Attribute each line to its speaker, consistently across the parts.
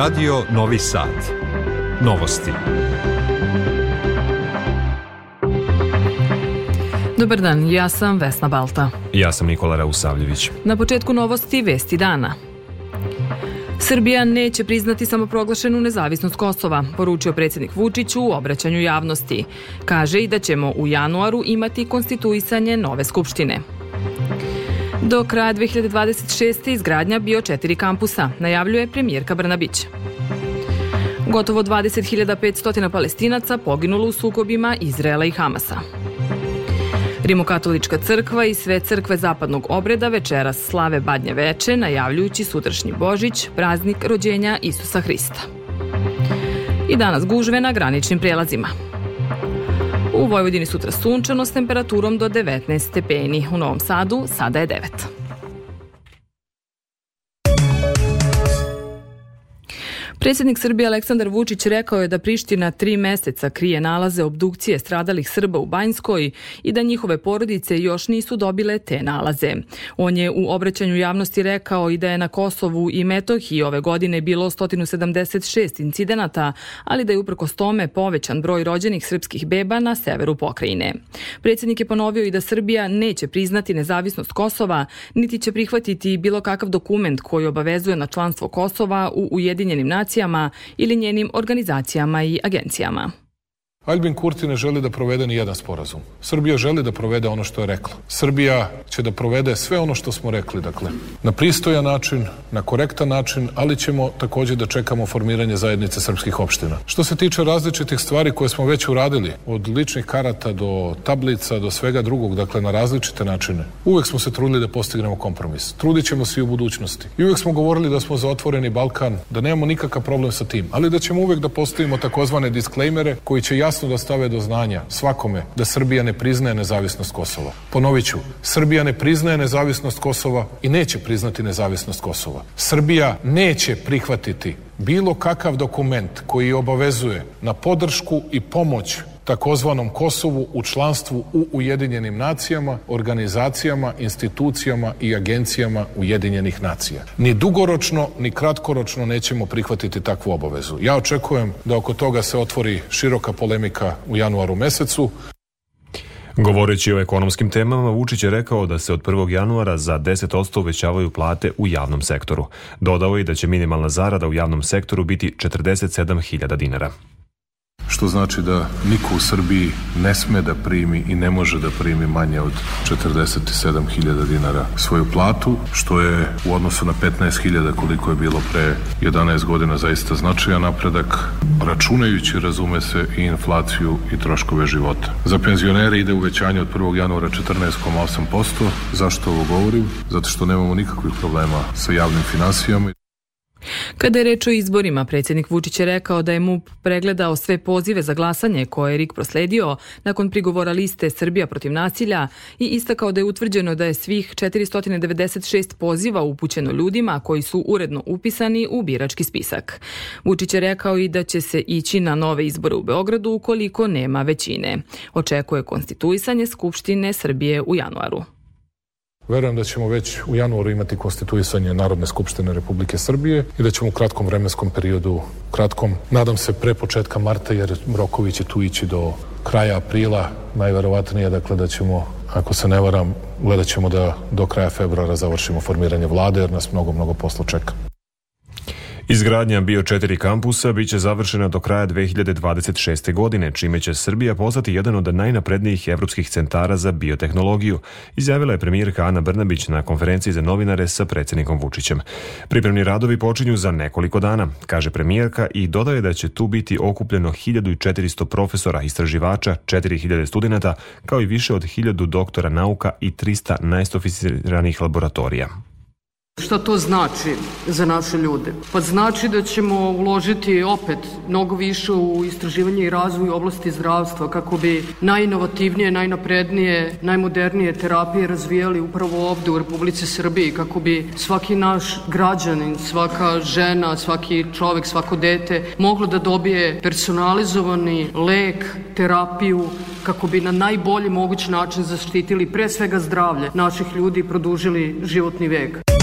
Speaker 1: Radio Novi Sad. Novosti.
Speaker 2: Dobar dan, ja sam Vesna Balta.
Speaker 3: Ja sam Nikola Rausavljević.
Speaker 2: Na početku novosti Vesti dana. Srbija neće priznati samoproglašenu nezavisnost Kosova, poručio predsjednik Vučić u obraćanju javnosti. Kaže i da ćemo u januaru imati konstituisanje nove skupštine. Do kraja 2026. izgradnja bio četiri kampusa, najavljuje premijerka Brnabić. Gotovo 20.500 palestinaca poginulo u sukobima Izraela i Hamasa. Rimokatolička crkva i sve crkve zapadnog obreda večeras slave Badnje veče, najavljujući sutrašnji Božić, praznik rođenja Isusa Hrista. I danas gužve na graničnim prelazima. U Vojvodini sutra sunčano s temperaturom do 19 stepeni. U Novom Sadu sada je 9. Predsjednik Srbije Aleksandar Vučić rekao je da Priština tri meseca krije nalaze obdukcije stradalih Srba u Banjskoj i da njihove porodice još nisu dobile te nalaze. On je u obraćanju javnosti rekao i da je na Kosovu i Metohiji ove godine bilo 176 incidenata, ali da je uprkos tome povećan broj rođenih srpskih beba na severu pokrajine. Predsjednik je ponovio i da Srbija neće priznati nezavisnost Kosova, niti će prihvatiti bilo kakav dokument koji obavezuje na članstvo Kosova u Ujedinjenim nacijama organizacijama ili njenim organizacijama i agencijama.
Speaker 4: Albin Kurti ne želi da provede ni jedan sporazum. Srbija želi da provede ono što je rekla. Srbija će da provede sve ono što smo rekli, dakle, na pristojan način, na korektan način, ali ćemo takođe da čekamo formiranje zajednice srpskih opština. Što se tiče različitih stvari koje smo već uradili, od ličnih karata do tablica, do svega drugog, dakle, na različite načine, uvek smo se trudili da postignemo kompromis. Trudit ćemo se i u budućnosti. I uvek smo govorili da smo za otvoreni Balkan, da nemamo nikakav problem sa tim, ali da ćemo uvek da postavimo takozvane disklejmere koji će jasno da stave do znanja svakome da Srbija ne priznaje nezavisnost Kosova. Ponovit ću, Srbija ne priznaje nezavisnost Kosova i neće priznati nezavisnost Kosova. Srbija neće prihvatiti bilo kakav dokument koji obavezuje na podršku i pomoć takozvanom Kosovu u članstvu u Ujedinjenim nacijama, organizacijama, institucijama i agencijama Ujedinjenih nacija. Ni dugoročno, ni kratkoročno nećemo prihvatiti takvu obavezu. Ja očekujem da oko toga se otvori široka polemika u januaru mesecu.
Speaker 3: Govoreći o ekonomskim temama, Vučić je rekao da se od 1. januara za 10% uvećavaju plate u javnom sektoru. Dodao je da će minimalna zarada u javnom sektoru biti 47.000 dinara
Speaker 4: što znači da niko u Srbiji ne sme da primi i ne može da primi manje od 47.000 dinara svoju platu, što je u odnosu na 15.000 koliko je bilo pre 11 godina zaista značajan napredak, računajući, razume se, i inflaciju i troškove života. Za penzionere ide uvećanje od 1. januara 14,8%. Zašto ovo govorim? Zato što nemamo nikakvih problema sa javnim finansijama.
Speaker 2: Kada je reč o izborima, predsjednik Vučić je rekao da je MUP pregledao sve pozive za glasanje koje je RIK prosledio nakon prigovora liste Srbija protiv nasilja i istakao da je utvrđeno da je svih 496 poziva upućeno ljudima koji su uredno upisani u birački spisak. Vučić je rekao i da će se ići na nove izbore u Beogradu ukoliko nema većine. Očekuje konstituisanje Skupštine Srbije u januaru.
Speaker 4: Verujem da ćemo već u januaru imati konstituisanje Narodne skupštine Republike Srbije i da ćemo u kratkom vremenskom periodu, kratkom, nadam se pre početka marta, jer rokovi će tu ići do kraja aprila, najverovatnije, dakle da ćemo, ako se ne varam, gledat ćemo da do kraja februara završimo formiranje vlade, jer nas mnogo, mnogo posla čeka.
Speaker 3: Izgradnja bio četiri kampusa biće završena do kraja 2026. godine, čime će Srbija postati jedan od najnaprednijih evropskih centara za biotehnologiju, izjavila je premijerka Ana Brnabić na konferenciji za novinare sa predsjednikom Vučićem. Pripremni radovi počinju za nekoliko dana, kaže premijerka i dodaje da će tu biti okupljeno 1400 profesora, istraživača, 4000 studenta, kao i više od 1000 doktora nauka i 300 najsofisticiranih laboratorija.
Speaker 5: Šta to znači za naše ljude? Pa znači da ćemo uložiti opet mnogo više u istraživanje i razvoj oblasti zdravstva kako bi najinovativnije, najnaprednije, najmodernije terapije razvijali upravo ovde u Republici Srbiji, kako bi svaki naš građanin, svaka žena, svaki čovek, svako dete moglo da dobije personalizovani lek, terapiju, kako bi na najbolji mogući način zaštitili pre svega zdravlje naših ljudi i produžili životni vek.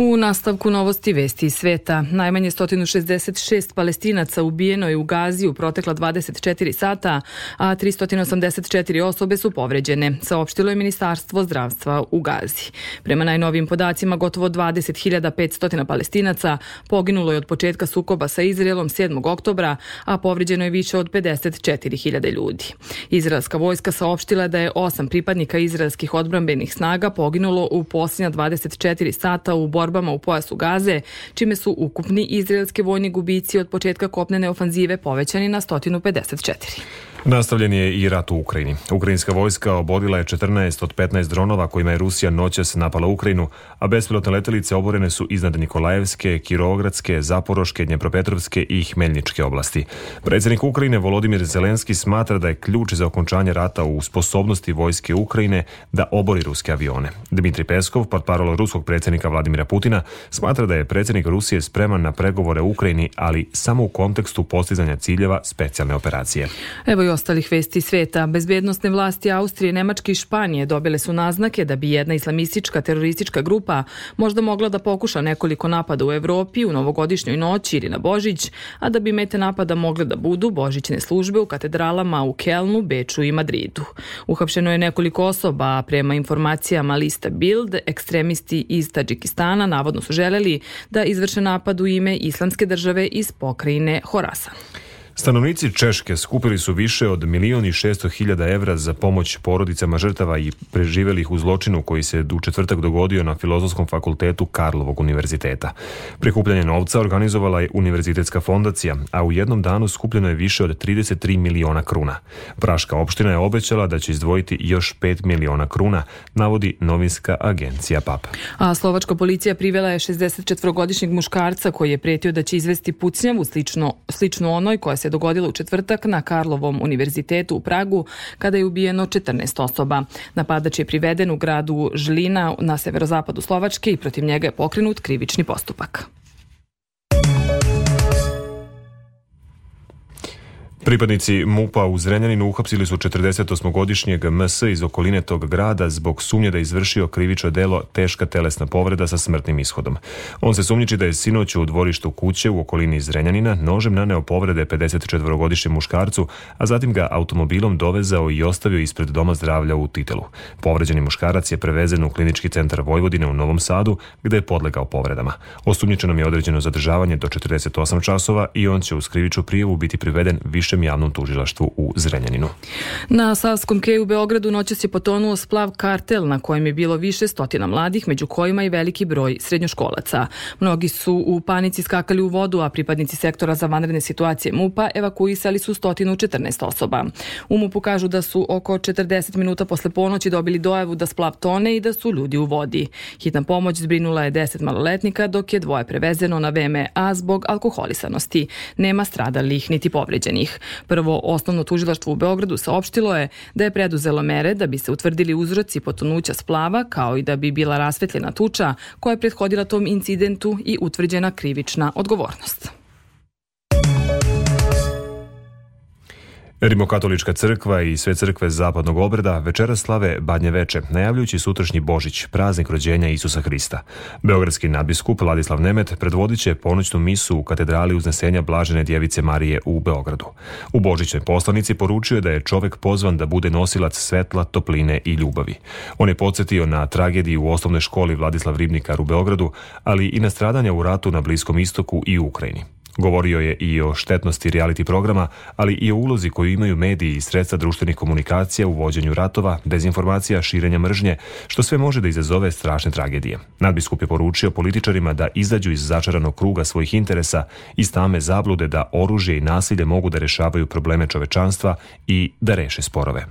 Speaker 2: U nastavku novosti vesti iz sveta, najmanje 166 palestinaca ubijeno je u Gazi u protekla 24 sata, a 384 osobe su povređene, saopštilo je Ministarstvo zdravstva u Gazi. Prema najnovim podacima, gotovo 20.500 palestinaca poginulo je od početka sukoba sa Izraelom 7. oktobra, a povređeno je više od 54.000 ljudi. Izraelska vojska saopštila da je osam pripadnika izraelskih odbrambenih snaga poginulo u posljednja 24 sata u borbi borbama u pojasu Gaze, čime su ukupni izraelski vojni gubici od početka kopnene ofanzive povećani na 154.
Speaker 3: Nastavljen je i rat u Ukrajini. Ukrajinska vojska obodila je 14 od 15 dronova kojima je Rusija noćas napala Ukrajinu, a bespilotne letelice oborene su iznad Nikolajevske, Kirovogradske, Zaporoške, Dnjepropetrovske i Hmeljničke oblasti. Predsjednik Ukrajine Volodimir Zelenski smatra da je ključ za okončanje rata u sposobnosti vojske Ukrajine da obori ruske avione. Dmitri Peskov, pod parolo ruskog predsjednika Vladimira Putina, smatra da je predsjednik Rusije spreman na pregovore Ukrajini, ali samo u kontekstu postizanja ciljeva specijalne operacije.
Speaker 2: Evo i ostalih vesti sveta. Bezbednostne vlasti Austrije, Nemačke i Španije dobile su naznake da bi jedna islamistička teroristička grupa možda mogla da pokuša nekoliko napada u Evropi u novogodišnjoj noći ili na Božić, a da bi mete napada mogle da budu božićne službe u katedralama u Kelnu, Beču i Madridu. Uhapšeno je nekoliko osoba, a prema informacijama lista Bild, ekstremisti iz Tadžikistana navodno su želeli da izvrše napad u ime islamske države iz pokrajine Horasan.
Speaker 3: Stanovnici Češke skupili su više od milion i šesto hiljada evra za pomoć porodicama žrtava i preživelih u zločinu koji se u četvrtak dogodio na Filozofskom fakultetu Karlovog univerziteta. Prikupljanje novca organizovala je Univerzitetska fondacija, a u jednom danu skupljeno je više od 33 miliona kruna. Praška opština je obećala da će izdvojiti još 5 miliona kruna, navodi novinska agencija PAP.
Speaker 2: A slovačka policija privela je 64-godišnjeg muškarca koji je pretio da će izvesti pucnjavu slično, slično onoj koja se se dogodila u četvrtak na Karlovom univerzitetu u Pragu kada je ubijeno 14 osoba. Napadač je priveden u gradu Žlina na severozapadu Slovačke i protiv njega je pokrenut krivični postupak.
Speaker 3: Pripadnici MUPA u Zrenjaninu uhapsili su 48-godišnjeg MS iz okoline tog grada zbog sumnje da je izvršio krivično delo teška telesna povreda sa smrtnim ishodom. On se sumnjiči da je sinoć u dvorištu kuće u okolini Zrenjanina nožem naneo povrede 54-godišnjem muškarcu, a zatim ga automobilom dovezao i ostavio ispred doma zdravlja u Titelu. Povređeni muškarac je prevezen u klinički centar Vojvodine u Novom Sadu, gde je podlegao povredama. Osumnjičenom je određeno zadržavanje do 48 časova i on će u skriviču prijevu biti priveden više Višem javnom tužilaštvu u Zrenjaninu.
Speaker 2: Na Savskom keju u Beogradu noćas je potonuo splav kartel na kojem je bilo više stotina mladih, među kojima i veliki broj srednjoškolaca. Mnogi su u panici skakali u vodu, a pripadnici sektora za vanredne situacije MUPA evakuisali su 114 osoba. U MUPu kažu da su oko 40 minuta posle ponoći dobili dojavu da splav tone i da su ljudi u vodi. Hitna pomoć zbrinula je 10 maloletnika, dok je dvoje prevezeno na VMA zbog alkoholisanosti. Nema stradalih niti povređenih. Prvo osnovno tužilaštvo u Beogradu saopštilo je da je preduzelo mere da bi se utvrdili uzroci potonuća splava kao i da bi bila rasvetljena tuča koja je prethodila tom incidentu i utvrđena krivična odgovornost.
Speaker 3: Rimokatolička crkva i sve crkve zapadnog obreda večera slave Badnje veče, najavljujući sutrašnji Božić, praznik rođenja Isusa Hrista. Beogradski nadbiskup Ladislav Nemet predvodit će ponoćnu misu u katedrali uznesenja Blažene djevice Marije u Beogradu. U Božićnoj poslanici poručuje da je čovek pozvan da bude nosilac svetla, topline i ljubavi. On je podsjetio na tragediju u osnovnoj školi Vladislav Ribnikar u Beogradu, ali i na stradanja u ratu na Bliskom istoku i Ukrajini. Govorio je i o štetnosti reality programa, ali i o ulozi koju imaju mediji i sredstva društvenih komunikacija u vođenju ratova, dezinformacija, širenja mržnje, što sve može da izazove strašne tragedije. Nadbiskup je poručio političarima da izađu iz začaranog kruga svojih interesa i stame zablude da oružje i nasilje mogu da rešavaju probleme čovečanstva i da reše sporove.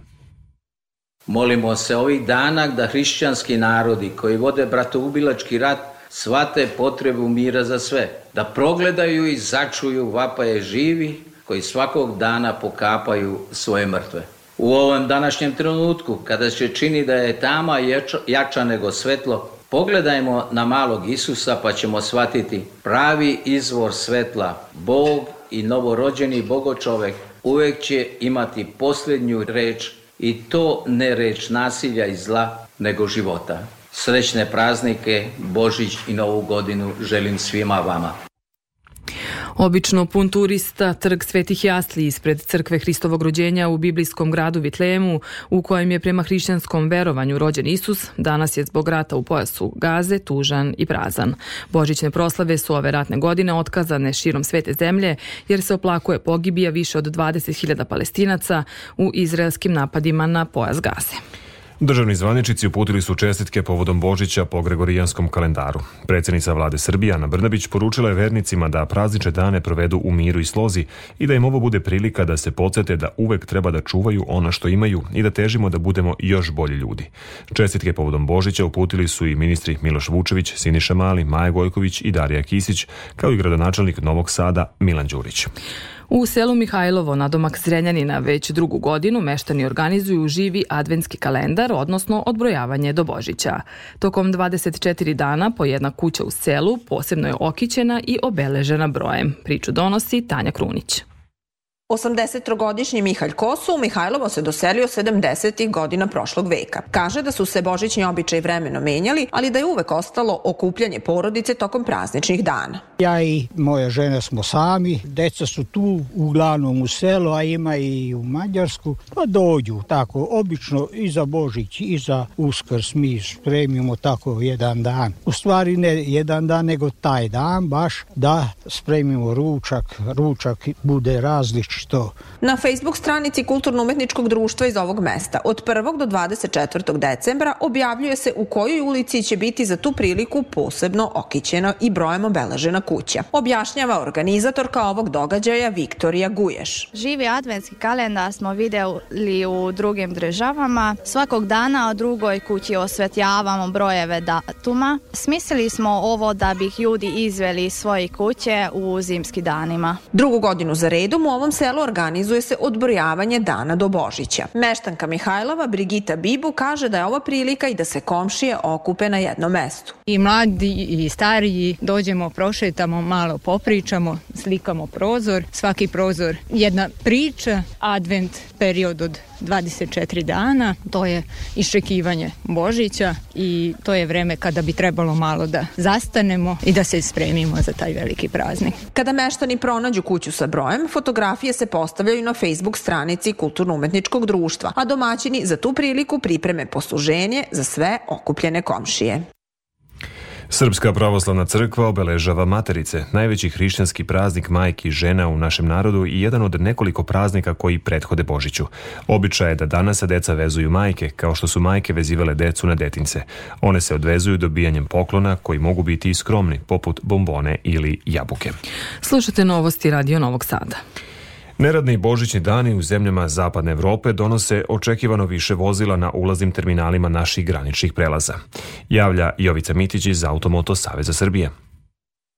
Speaker 6: Molimo se ovih dana da hrišćanski narodi koji vode bratoubilački rat shvate potrebu mira za sve, da progledaju i začuju vapaje živi koji svakog dana pokapaju svoje mrtve. U ovom današnjem trenutku, kada se čini da je tama jača nego svetlo, pogledajmo na malog Isusa pa ćemo shvatiti pravi izvor svetla, Bog i novorođeni bogočovek uvek će imati posljednju reč i to ne reč nasilja i zla, nego života. Srećne praznike, Božić i Novu godinu želim svima vama.
Speaker 2: Obično pun turista trg Svetih Jasli ispred crkve Hristovog rođenja u biblijskom gradu Vitlemu, u kojem je prema hrišćanskom verovanju rođen Isus, danas je zbog rata u pojasu Gaze tužan i prazan. Božićne proslave su ove ratne godine otkazane širom svete zemlje, jer se oplakuje pogibija više od 20.000 palestinaca u izraelskim napadima na pojas Gaze.
Speaker 3: Državni zvaničici uputili su čestitke povodom Božića po Gregorijanskom kalendaru. Predsjednica vlade Srbije Ana Brnabić poručila je vernicima da prazniče dane provedu u miru i slozi i da im ovo bude prilika da se podsete da uvek treba da čuvaju ono što imaju i da težimo da budemo još bolji ljudi. Čestitke povodom Božića uputili su i ministri Miloš Vučević, Siniša Mali, Maja Gojković i Darija Kisić, kao i gradonačelnik Novog Sada Milan Đurić.
Speaker 2: U selu Mihajlovo, na domak Zrenjanina, već drugu godinu meštani organizuju živi adventski kalendar, odnosno odbrojavanje do Božića. Tokom 24 dana po jedna kuća u selu posebno je okićena i obeležena brojem. Priču donosi Tanja Krunić.
Speaker 7: 83-godišnji Mihalj Kosu u Mihajlovo se doselio 70. godina prošlog veka. Kaže da su se božićni običaj vremeno menjali, ali da je uvek ostalo okupljanje porodice tokom prazničnih dana.
Speaker 8: Ja i moja žena smo sami, deca su tu uglavnom u selu, a ima i u Mađarsku, pa dođu tako, obično i za Božić i za Uskrs mi spremimo tako jedan dan. U stvari ne jedan dan, nego taj dan baš da spremimo ručak, ručak bude različit što.
Speaker 7: Na Facebook stranici Kulturno-umetničkog društva iz ovog mesta od 1. do 24. decembra objavljuje se u kojoj ulici će biti za tu priliku posebno okićena i brojem obeležena kuća. Objašnjava organizatorka ovog događaja Viktorija Guješ.
Speaker 9: Živi adventski kalendar smo videli u drugim državama. Svakog dana o drugoj kući osvetljavamo brojeve datuma. Smislili smo ovo da bi ljudi izveli svoje kuće u zimski danima.
Speaker 7: Drugu godinu za redom u ovom selu organizuje se odbrojavanje dana do Božića. Meštanka Mihajlova Brigita Bibu kaže da je ova prilika i da se komšije okupe na jednom mestu.
Speaker 10: I mladi i stariji dođemo, prošetamo, malo popričamo, slikamo prozor. Svaki prozor jedna priča, advent period od 24 dana, to je iščekivanje Božića i to je vreme kada bi trebalo malo da zastanemo i da se spremimo za taj veliki praznik.
Speaker 7: Kada meštani pronađu kuću sa brojem, fotografije se postavljaju na Facebook stranici Kulturno-umetničkog društva, a domaćini za tu priliku pripreme posluženje za sve okupljene komšije.
Speaker 3: Srpska pravoslavna crkva obeležava materice, najveći hrišćanski praznik majki žena u našem narodu i jedan od nekoliko praznika koji prethode Božiću. Običaj je da danas deca vezuju majke, kao što su majke vezivale decu na detince. One se odvezuju dobijanjem poklona koji mogu biti i skromni, poput bombone ili jabuke.
Speaker 2: Slušate novosti Radio Novog Sada.
Speaker 3: Neradni božićni dani u zemljama Zapadne Evrope donose očekivano više vozila na ulaznim terminalima naših graničnih prelaza. Javlja Jovica Mitić iz Automoto Saveza Srbije.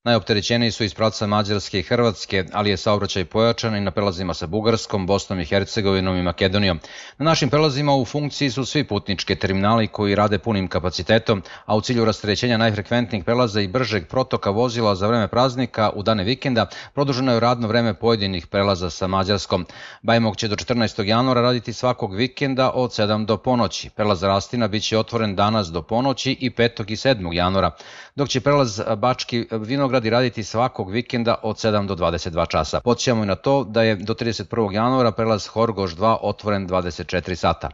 Speaker 11: Najopterećeniji su iz pravca Mađarske i Hrvatske, ali je saobraćaj pojačan i na prelazima sa Bugarskom, Bosnom i Hercegovinom i Makedonijom. Na našim prelazima u funkciji su svi putničke terminali koji rade punim kapacitetom, a u cilju rastrećenja najfrekventnijih prelaza i bržeg protoka vozila za vreme praznika u dane vikenda produženo je radno vreme pojedinih prelaza sa Mađarskom. Bajmog će do 14. januara raditi svakog vikenda od 7 do ponoći. Prelaz Rastina biće otvoren danas do ponoći i 5. i 7. januara, dok će prelaz Bački Vinograd Beograd i raditi svakog vikenda od 7 do 22 časa. Podsjećamo i na to da je do 31. januara prelaz Horgoš 2 otvoren 24 sata.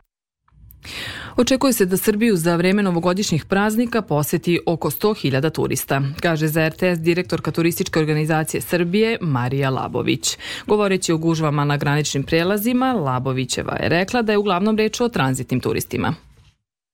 Speaker 2: Očekuje se da Srbiju za vreme novogodišnjih praznika poseti oko 100.000 turista, kaže za RTS direktorka turističke organizacije Srbije Marija Labović. Govoreći o gužvama na graničnim prelazima, Labovićeva je rekla da je uglavnom reč o tranzitnim turistima.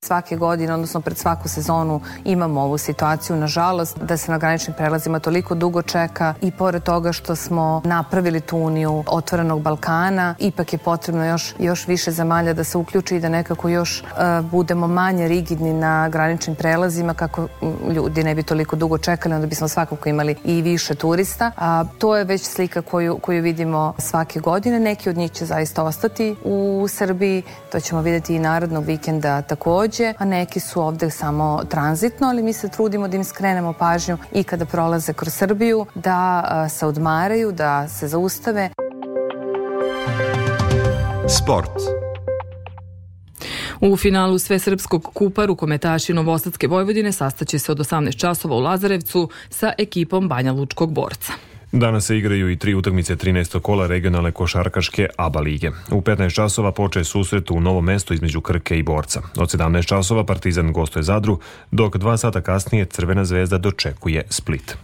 Speaker 12: Svake godine, odnosno pred svaku sezonu imamo ovu situaciju, nažalost, da se na graničnim prelazima toliko dugo čeka i pored toga što smo napravili tu uniju otvorenog Balkana, ipak je potrebno još, još više zamalja da se uključi i da nekako još uh, budemo manje rigidni na graničnim prelazima kako ljudi ne bi toliko dugo čekali, onda bismo svakako imali i više turista. A to je već slika koju, koju vidimo svake godine. Neki od njih će zaista ostati u Srbiji, to ćemo videti i narodnog vikenda takođe takođe, a neki su ovde samo tranzitno, ali mi se trudimo da im skrenemo pažnju i kada prolaze kroz Srbiju, da se odmaraju, da se zaustave.
Speaker 2: Sport. U finalu sve srpskog kupa rukometaši Novosadske Vojvodine sastaće se od 18 časova u Lazarevcu sa ekipom Banja Lučkog borca.
Speaker 3: Danas se igraju i tri utakmice 13. kola regionalne košarkaške ABA lige. U 15 časova poče susret u novom mestu između Krke i Borca. Od 17 časova Partizan gostuje Zadru, dok dva sata kasnije Crvena zvezda dočekuje Split.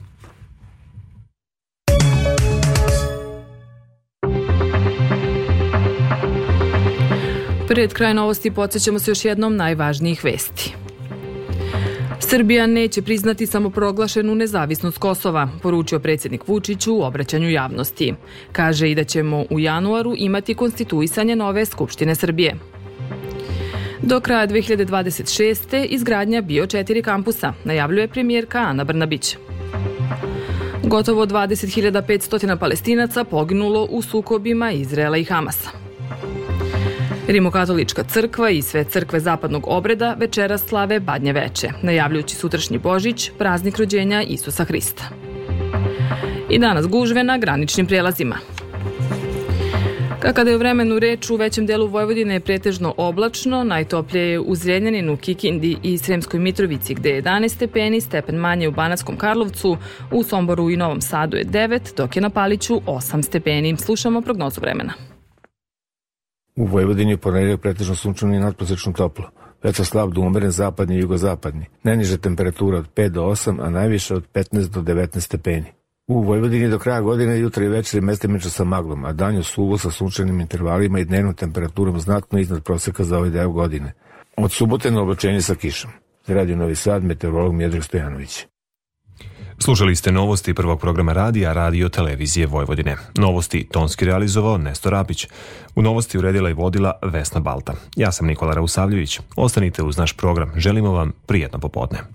Speaker 2: Pred kraj novosti podsjećamo se još jednom najvažnijih vesti. Srbija neće priznati samoproglašenu nezavisnost Kosova, poručio predsjednik Vučić u obraćanju javnosti. Kaže i da ćemo u januaru imati konstituisanje nove Skupštine Srbije. Do kraja 2026. izgradnja bio četiri kampusa, najavljuje premijerka Ana Brnabić. Gotovo 20.500 palestinaca poginulo u sukobima Izrela i Hamasa. Rimokatolička crkva i sve crkve zapadnog obreda večera slave Badnje veče, najavljujući sutrašnji Božić, praznik rođenja Isusa Hrista. I danas gužve na graničnim prijelazima. Kada je u vremenu reč u većem delu Vojvodine je pretežno oblačno, najtoplije je u Zrenjaninu, Kikindi i Sremskoj Mitrovici gde je 11 stepeni, stepen manje u Banatskom Karlovcu, u Somboru i Novom Sadu je 9, dok je na Paliću 8 stepeni. Slušamo prognozu vremena.
Speaker 13: U Vojvodini je ponedeljak pretežno sunčano i nadprosečno toplo. Veća slab do umeren zapadni i jugozapadni. Najniža temperatura od 5 do 8, a najviša od 15 do 19 stepeni. U Vojvodini do kraja godine jutra i večer je mestimično sa maglom, a danju suvo sa sunčanim intervalima i dnevnom temperaturom znatno iznad proseka za ovaj deo godine. Od subote na oblačenje sa kišom. Radio Novi Sad, meteorolog Mjedrag Stojanović.
Speaker 3: Slušali ste novosti prvog programa radija Radio Televizije Vojvodine. Novosti tonski realizovao Nestor Apić. U novosti uredila i vodila Vesna Balta. Ja sam Nikola Rausavljević. Ostanite uz naš program. Želimo vam prijetno popodne.